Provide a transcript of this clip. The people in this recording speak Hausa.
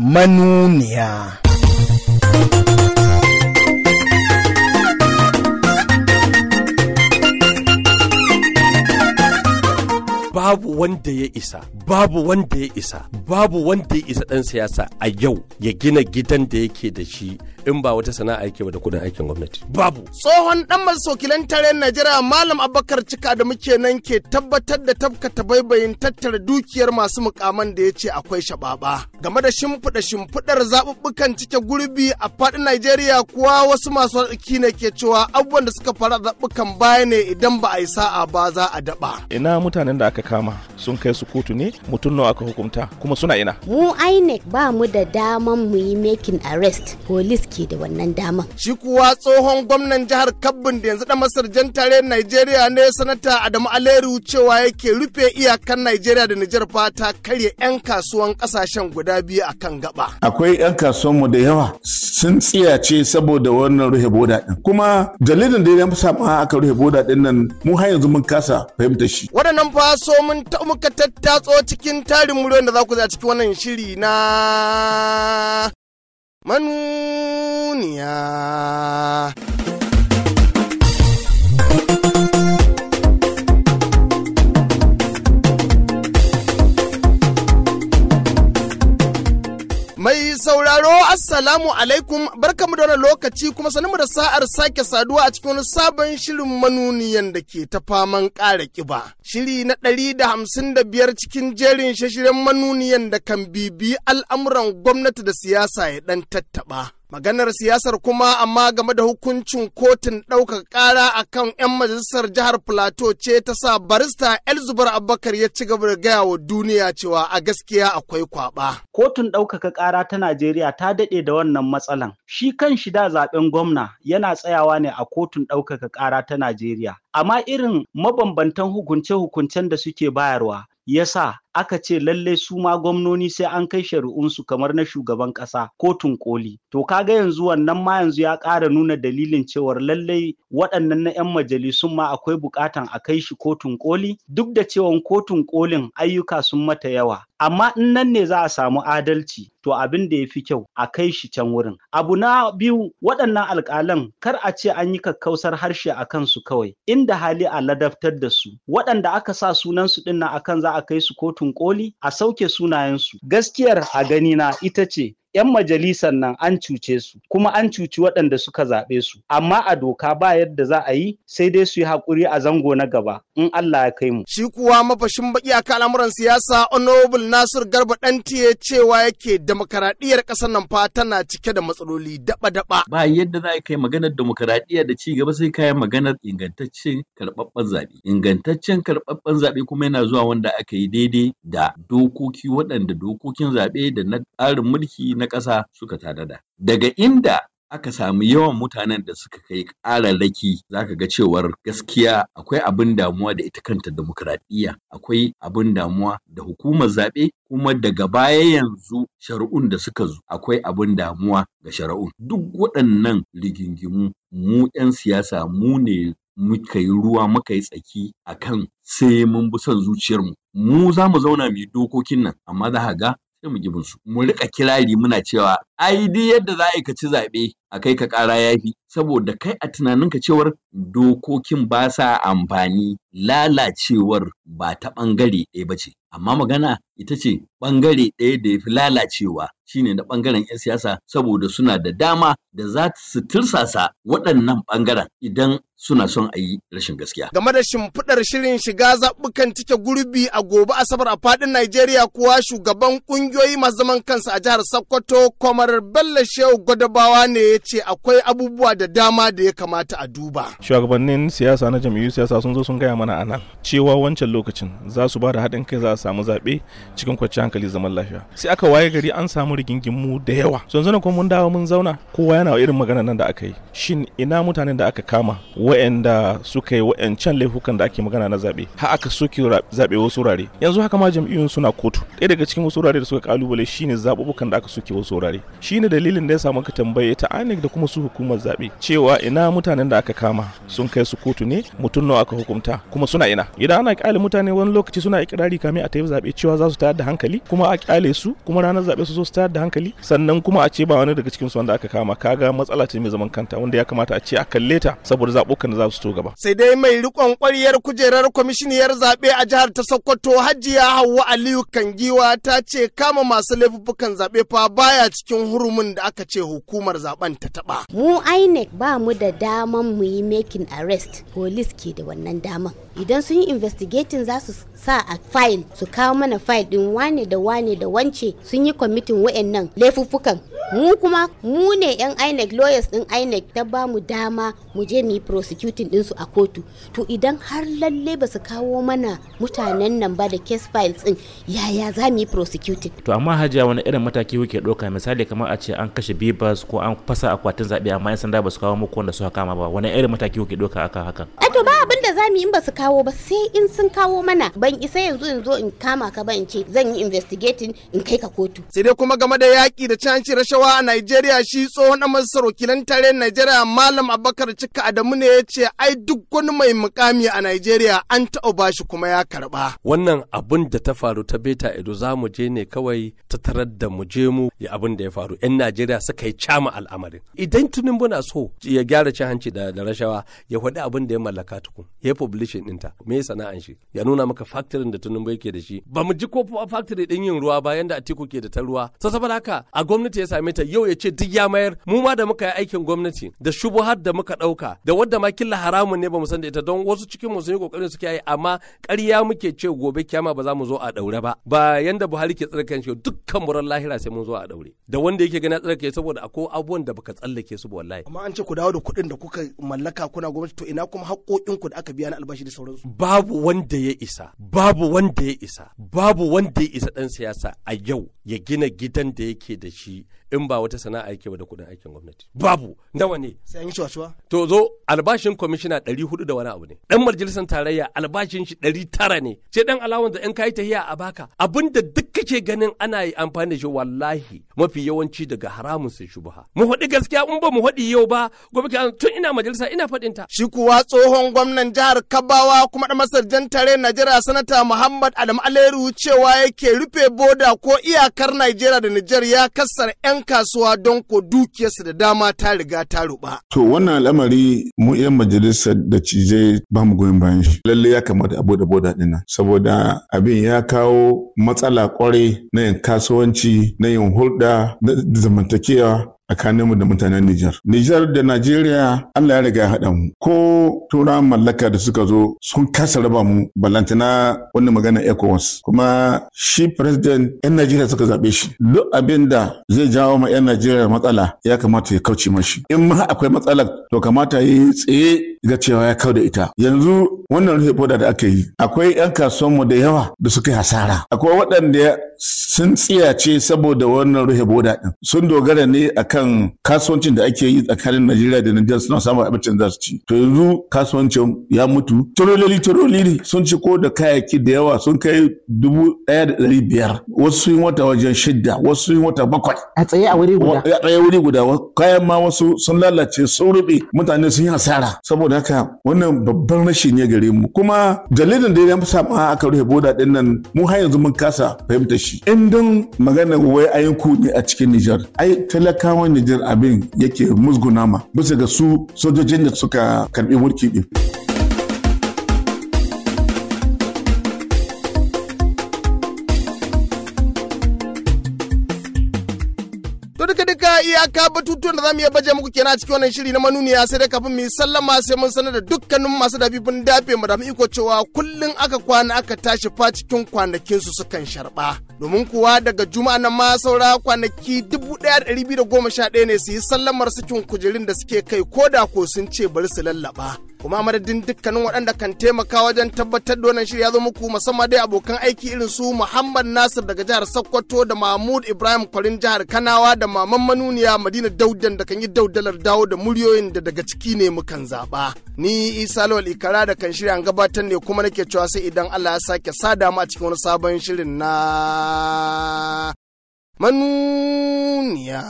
manuniya. babu wanda ya isa babu wanda ya isa babu wanda ya isa dan siyasa a yau ya gina gidan da yake da shi in ba wata sana'a yake ba da kuɗin aikin gwamnati babu Tsohon ɗan masokilan tarayyar Najeriya Malam Abubakar Cika da muke nan ke tabbatar da tabkata baibayin tattara dukiyar masu mukaman da ya ce akwai shababa. Game da shimfiɗa shimfiɗar zaɓuɓɓukan cike gurbi a faɗin Najeriya kuwa wasu masu arziki ne ke cewa abubuwan da suka fara zaɓuɓɓukan baya ne idan ba a yi sa'a ba za a daɓa. ina mutanen da aka kama sun kai su kotu ne mutum nawa aka hukunta? Kuma suna ina? Mu INEC ba mu da daman mu yi making arrest. Police ke da wannan daman. Shi kuwa tsohon gwamnan jihar Kabbin da yanzu da masarjan tare Najeriya ne sanata Adamu Aleru cewa yake rufe iyakan Najeriya da Nijar fata karya 'yan kasuwan ƙasashen guda biyu a kan gaba. akwai 'yan kasuwanmu da yawa sun tsiyace saboda wannan rufe boda din kuma dalilin da ya sa ma aka rufe boda ɗin nan mu har yanzu mun kasa fahimta shi. Waɗannan fa so mun ta muka tattatso cikin tarin muryoyin da za ku za cikin wannan shiri na manuniya. Sauraro Assalamu alaikum barkamu da wannan lokaci kuma sanin mu da sa'ar sake saduwa a cikin wani sabon shirin manuniyan da ke ta faman ƙara ƙiba. Shiri na ɗari da hamsin da biyar cikin jerin shashiren manuniyan da kan bibi al'amuran gwamnati da siyasa ya ɗan tattaɓa. Maganar siyasar kuma amma game da hukuncin kotun ɗaukaka ƙara a kan 'yan majalisar jihar Plateau ce ta sa barista Elzubar Abubakar ya ci gaba da gaya wa duniya cewa a gaskiya akwai kwaɓa. kotun ɗaukaka ƙara ta Najeriya ta daɗe da wannan matsalan. Shi kan shi da zaɓen gwamna yana tsayawa ne a kotun ɗaukaka ƙara ta Najeriya. Amma irin mabambantan hukunce-hukuncen da suke bayarwa yasa aka ce lallai su ma gwamnoni sai an kai shari'unsu kamar na shugaban ƙasa kotun koli. To kaga yanzu wannan ma yanzu ya ƙara nuna dalilin cewar lallai waɗannan na 'yan majalisun ma akwai buƙatan a kai shi kotun koli duk da cewa kotun kolin ayyuka sun mata yawa. Amma in nan ne za a samu adalci to abin da ya fi kyau a kai shi can wurin. Abu na biyu waɗannan alƙalan kar a ce an yi kakkausar harshe a kansu kawai inda hali a ladabtar da su waɗanda aka sa sunansu ɗin nan akan za a kai su kotun koli a sauke sunayensu. Gaskiyar a ganina ita ce 'yan majalisar nan an cuce su kuma an cuci waɗanda suka zaɓe su amma a doka ba yadda za a yi sai dai su yi haƙuri a zango na gaba in Allah ya kai mu. Shi kuwa mafashin baki a al'amuran siyasa Honorable Nasir Garba Ɗantiye cewa yake demokaradiyyar ƙasar nan fa tana cike da matsaloli daba-daba. ba yadda za a kai maganar demokaradiyya da ci gaba sai kayan maganar ingantaccen karɓaɓɓen zaɓe. Ingantaccen karɓaɓɓen zaɓe kuma yana zuwa wanda aka yi daidai da dokoki waɗanda dokokin zaɓe da na tsarin mulki na ƙasa suka tanada. Daga inda aka samu yawan mutanen da suka kai ƙararraki za ka ga cewar gaskiya akwai abin damuwa da ita kanta demokaradiyya akwai abin damuwa da hukumar zaɓe kuma daga baya yanzu shari'un da suka zo akwai abin damuwa ga shari'un. Duk waɗannan rigingimu mu 'yan siyasa mu ne muka yi ruwa muka yi tsaki akan sai mun bi son zuciyarmu. Mu za mu zauna mu yi dokokin nan amma za ga sai mu gibin su. Mu riƙa kirari muna cewa ai duk yadda za ka ci zaɓe a kai ka ƙara yafi. Saboda kai a tunaninka cewar dokokin ba sa amfani lalacewar ba ta ɓangare ɗaya ba ce. Amma magana ita ce ɓangare ɗaya da ya fi lalacewa shine na ɓangaren 'yan siyasa saboda suna da dama da za su tirsasa waɗannan ɓangaren idan suna son a yi rashin gaskiya. Game da shimfiɗar shirin shiga zaɓukan cike gurbi a gobe Asabar a faɗin Najeriya kuwa shugaban ƙungiyoyi masu zaman kansa a jihar Sokoto, Kwamar Bello Shehu Gwadabawa ne ya ce akwai abubuwa da dama da ya kamata a duba. shugabannin siyasa na jam'iyyun siyasa sun zo sun gaya mana a nan cewa wancan lokacin za su ba da haɗin kai za samu zaɓe cikin kwanciyar hankali zaman lafiya. Sai aka waye gari an samu rigingimu da yawa. Yanzu kuma mun dawo mun zauna kowa yana irin magana nan da aka yi. Shin ina mutanen da aka kama wa'anda suka yi wa'ancan laifukan da ake magana na zaɓe? Har aka soke zaɓe wasu wurare. Yanzu haka ma jam'iyyun suna kotu. Ɗaya daga cikin wasu wurare da suka ƙalubale shine zaɓuɓɓukan da aka soke wasu wurare. Shine dalilin da ya samu ka tambaye ta INEC da kuma su hukumar zaɓe cewa ina mutanen da aka kama sun kai su kotu ne mutum nawa aka hukunta kuma suna ina. Idan ana ƙyale mutane wani lokaci suna ikirari kame a ta yi zaɓe cewa za su tayar da hankali kuma a ƙyale su kuma ranar zaɓe su zo su tayar da hankali sannan kuma a ce ba wani daga cikin su wanda aka kama kaga matsala ce mai zaman kanta wanda ya kamata a ce a kalle ta saboda zaɓukan da za su to gaba. sai dai mai rikon ƙwaryar kujerar kwamishiniyar zaɓe a jihar ta sokoto hajiya hauwa aliyu kangiwa ta ce kama masu laifuffukan zaɓe fa baya cikin hurumin da aka ce hukumar zaɓen ta taɓa. mu inec ba mu da daman mu yi making arrest police ke da wannan daman idan sun yi investigating za su sa a file su kawo mana file din wane da wane da wance sun yi kwamitin wa'annan laifuffukan. Mu kuma mu ne yan inec lawyers din inec ta ba mu dama mu je mu yi prosecuting dinsu a kotu. To idan har lalle ba su kawo mana mutanen nan ba da case files din yaya za mu yi prosecuting? To amma hajiya wani irin mataki kuke ɗauka? Misali kamar a ce an kashe bibas ko an fasa akwatin zaɓe amma yan sanda ba su kawo muku wanda suka kama ba. Wani irin mataki kuke ɗauka akan hakan? To ba abin da za mu yi in ba su kawo ba sai in sun kawo mana. Ban isa yanzu in zo in kama ka ba in ce zan yi investigating in kai ka kotu. Sai dai kuma game da yaƙi da canci rashawa a Najeriya shi tsohon ɗan majalisar wakilan tarayyar Najeriya Malam Abubakar Cika Adamu ne ya ce ai duk wani mai mukami a Najeriya an taɓa bashi kuma ya karɓa. wannan abun da ta faru ta beta edo za mu je ne kawai ta tarar da mu je mu ya abin da ya faru. Yan najeriya suka yi cama al'amarin. Idan tinubu na so ya gyara cin hanci da, rashawa ya faɗi abin da ya mallaka tukun ya publishing ɗinta. Me sana'an shi? Ya nuna maka factory da tinubu yake da shi. Ba mu ji ko factory ɗin yin ruwa bayan da atiku ke da ta ruwa. Saboda haka a gwamnati ya same ta yau ya ce duk ya mayar. Mu ma da muka yi aikin gwamnati da shubuhar da muka ɗauka da wadda ma killa haramun ne ba mu san da ita don wasu cikin mu sun yi ƙoƙarin suke yi amma ƙarya muke ce gobe kyama ba za mu zo a daure ba. Ba yanda Buhari ke tsarkan shi dukkan muran lahira sai mun zo a daure da wanda yake gani tsarkake saboda akwai abubuwan da baka tsallake su ba wallahi. Amma an ce ku dawo da kuɗin da kuka mallaka kuna gwamnati to ina kuma haƙoƙinku da aka biya na albashi da sauransu. babu wanda ya isa babu wanda ya isa babu wanda ya isa dan siyasa a yau ya gina gidan da yake da shi in ba wata sana'a yake ba da kuɗin aikin gwamnati. Babu. Nawa ne? Sai an yi cuwa to zo albashin kwamishina ɗari huɗu da wani abu ne. Ɗan majalisar tarayya albashin shi ɗari tara ne. Sai ɗan alawan da in kayi tahiya a baka. Abin da duk kake ganin ana yi amfani da shi wallahi mafi yawanci daga haramun sai shubuha. Mu haɗi gaskiya in ba mu haɗi yau ba gobe tun ina majalisa ina faɗin ta Shi kuwa tsohon gwamnan jihar Kabawa kuma da masarjan tare Najeriya sanata Muhammad Adam Aleru cewa yake rufe boda ko iyakar Najeriya da Nijar ya kassar 'yan kasuwa don ko dukiyarsu da dama ta riga ta ruba. To wannan al'amari mu 'yan majalisar da cijai ba mu goyon bayan shi. Lalle ya kamata a buɗe boda ɗin. Saboda abin ya kawo matsala ƙwarai na yin kasuwanci, na yin hulɗa, na zamantakewa tsakaninmu da mutanen Nijar. Nijar da Najeriya Allah ya riga ya haɗa mu. Ko turawan mallaka da suka zo sun kasa raba mu balantana wani magana ECOWAS. Kuma shi president 'yan Najeriya suka zaɓe shi. Duk abin da zai jawo ma 'yan Najeriya matsala ya kamata ya kauce mashi. In ma akwai matsala to kamata ya yi tsaye ga cewa ya kau da ita. Yanzu wannan rufe boda da aka yi akwai 'yan kasuwanmu da yawa da suka yi hasara. Akwai waɗanda sun tsiyace saboda wannan rufe boda ɗin. Sun dogara ne akan kan kasuwancin da ake yi tsakanin Najeriya da Nijar suna samun abincin za su ci. To yanzu kasuwancin ya mutu. Turololi turololi sun ci ko da kayayyaki da yawa sun kai dubu ɗaya da ɗari biyar. Wasu sun yi wata wajen shidda, wasu sun yi wata bakwai. a tsaye a wuri guda A tsaye wuri guda. Kayan ma wasu sun lalace sun ruɓe mutane sun yi hasara. Saboda haka wannan babban rashi ne gare mu. Kuma dalilin da ya sa ma aka rufe boda ɗin nan mu har yanzu mun kasa fahimta shi. In don magana wai ayin ku ne a cikin Nijar. Ai talakawan Nijar abin yake musguna ma bisa ga su sojojin da suka karɓi mulki din. Iyaka batutuwan da za mu iya baje muku kenan a cikin wannan shiri na manuniya sai dai kafin mu sallama sai mun sanar da dukkanin masu dafifin dafe mu da iko cewa kullun aka kwana aka tashi fa cikin kwanakin su sukan sharba. Domin kuwa daga juma'a nan ma saura kwanaki 1211 ne su yi sallamar sakin kujerun da suke kai ko da ko sun ce bari su lallaba. kuma madadin dukkanin waɗanda kan taimaka wajen tabbatar da wannan shirya zo muku musamman dai abokan aiki irin su Muhammad Nasir daga jihar Sokoto da Mahmud Ibrahim Kwarin jihar Kanawa da Maman Manuniya Madina Daudan da kan yi daudalar dawo da muryoyin da daga ciki ne mukan zaɓa. Ni Isa Lawal Ikara da kan shirya gabatar ne kuma nake cewa sai idan Allah ya sake sada mu a cikin wani sabon shirin na manuniya.